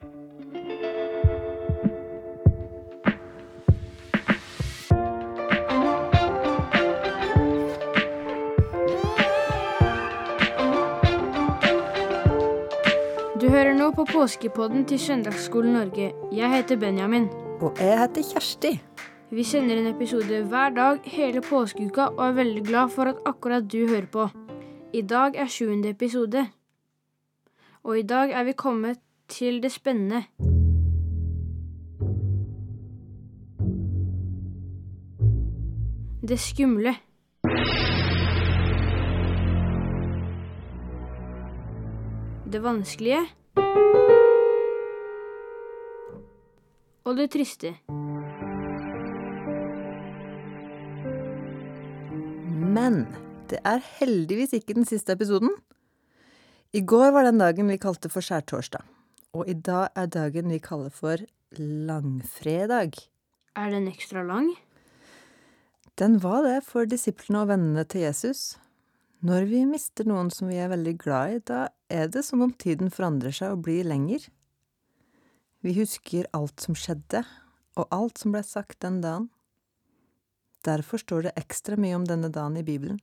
Du hører nå på påskepodden til Søndagsskolen Norge. Jeg heter Benjamin. Og jeg heter Kjersti. Vi sender en episode hver dag hele påskeuka og er veldig glad for at akkurat du hører på. I dag er sjuende episode. Og i dag er vi kommet til det spennende. Det skumle. Det vanskelige. Og det triste. Men det er heldigvis ikke den siste episoden. I går var den dagen vi kalte for skjærtorsdag. Og i dag er dagen vi kaller for langfredag. Er den ekstra lang? Den var det for disiplene og vennene til Jesus. Når vi mister noen som vi er veldig glad i, da er det som om tiden forandrer seg og blir lenger. Vi husker alt som skjedde, og alt som ble sagt den dagen. Derfor står det ekstra mye om denne dagen i Bibelen.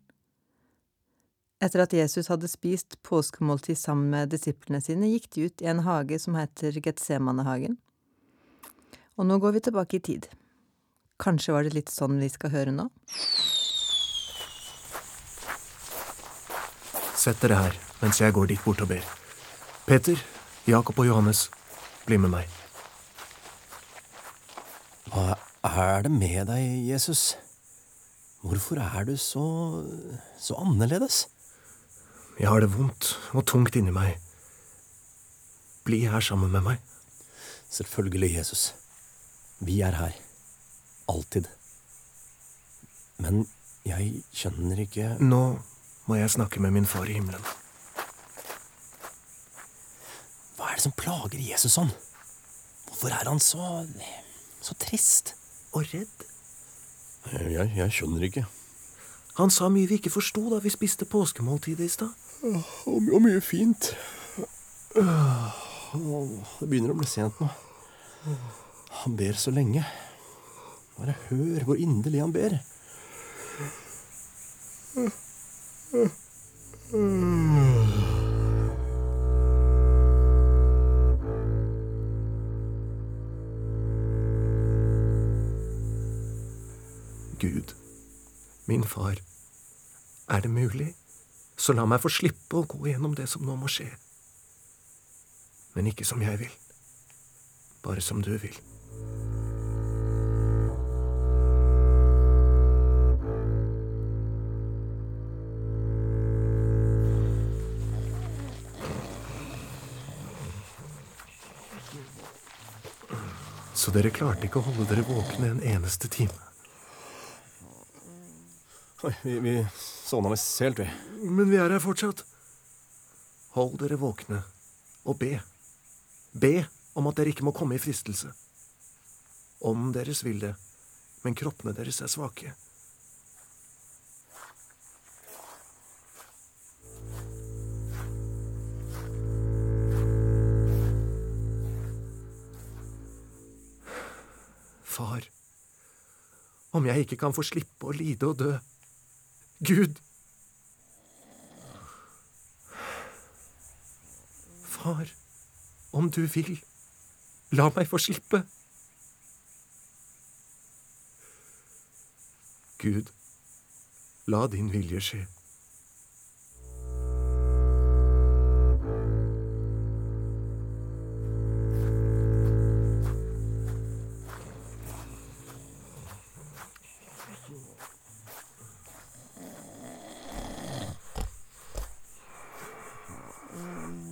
Etter at Jesus hadde spist påskemåltid sammen med disiplene sine, gikk de ut i en hage som heter Getsemanehagen. Og nå går vi tilbake i tid. Kanskje var det litt sånn vi skal høre nå? Sett dere her mens jeg går dit bort og ber. Peter, Jakob og Johannes, bli med meg. Hva er det med deg, Jesus? Hvorfor er du så så annerledes? Jeg har det vondt og tungt inni meg. Bli her sammen med meg. Selvfølgelig, Jesus. Vi er her. Alltid. Men jeg skjønner ikke Nå må jeg snakke med min far i himmelen. Hva er det som plager Jesus sånn? Hvorfor er han så så trist? Og redd. Jeg, jeg skjønner ikke. Han sa mye vi ikke forsto da vi spiste påskemåltidet i stad. Og, og mye fint. Det begynner å bli sent nå. Han ber så lenge. Bare hør hvor inderlig han ber. Gud, min far, er det mulig, så la meg få slippe å gå gjennom det som nå må skje. Men ikke som jeg vil, bare som du vil. Så dere klarte ikke å holde dere våkne en eneste time? Oi, vi, vi sovna visst helt, vi. Men vi er her fortsatt. Hold dere våkne og be. Be om at dere ikke må komme i fristelse. Om deres vil det, men kroppene deres er svake. Far, om jeg ikke kan få slippe å lide og dø. Gud! Far, om du vil, la meg få slippe. Gud, la din vilje skje.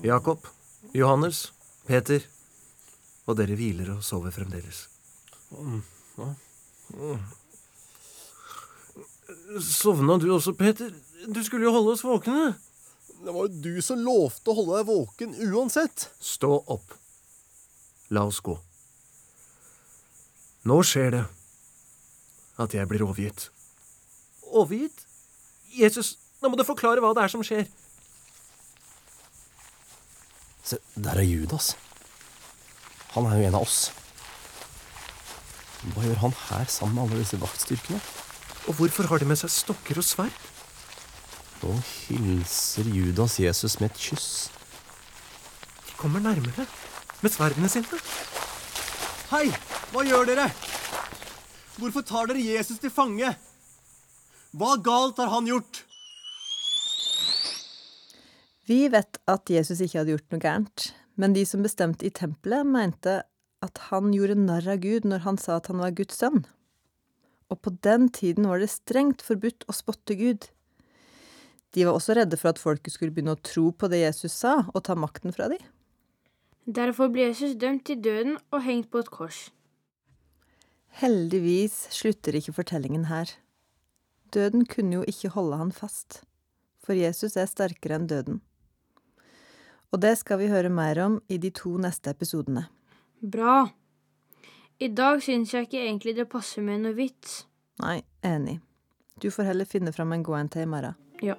Jakob, Johannes, Peter. Og dere hviler og sover fremdeles. Sovna du også, Peter? Du skulle jo holde oss våkne. Det var jo du som lovte å holde deg våken uansett. Stå opp. La oss gå. Nå skjer det at jeg blir overgitt. Overgitt? Jesus, nå må du forklare hva det er som skjer. Se, der er Judas. Han er jo en av oss. Hva gjør han her sammen med alle disse vaktstyrkene? Og hvorfor har de med seg stokker og sverd? Nå hilser Judas Jesus med et kyss. De kommer nærmere med sverdene sine. Hei, hva gjør dere? Hvorfor tar dere Jesus til fange? Hva galt har han gjort? Vi vet at Jesus ikke hadde gjort noe gærent, men de som bestemte i tempelet, mente at han gjorde narr av Gud når han sa at han var Guds sønn. Og på den tiden var det strengt forbudt å spotte Gud. De var også redde for at folket skulle begynne å tro på det Jesus sa, og ta makten fra dem. Derfor ble Jesus dømt til døden og hengt på et kors. Heldigvis slutter ikke fortellingen her. Døden kunne jo ikke holde han fast, for Jesus er sterkere enn døden. Og det skal vi høre mer om i de to neste episodene. Bra. I dag syns jeg ikke egentlig det passer med noe vits. Nei, enig. Du får heller finne fram en god en til i morgen. Ja.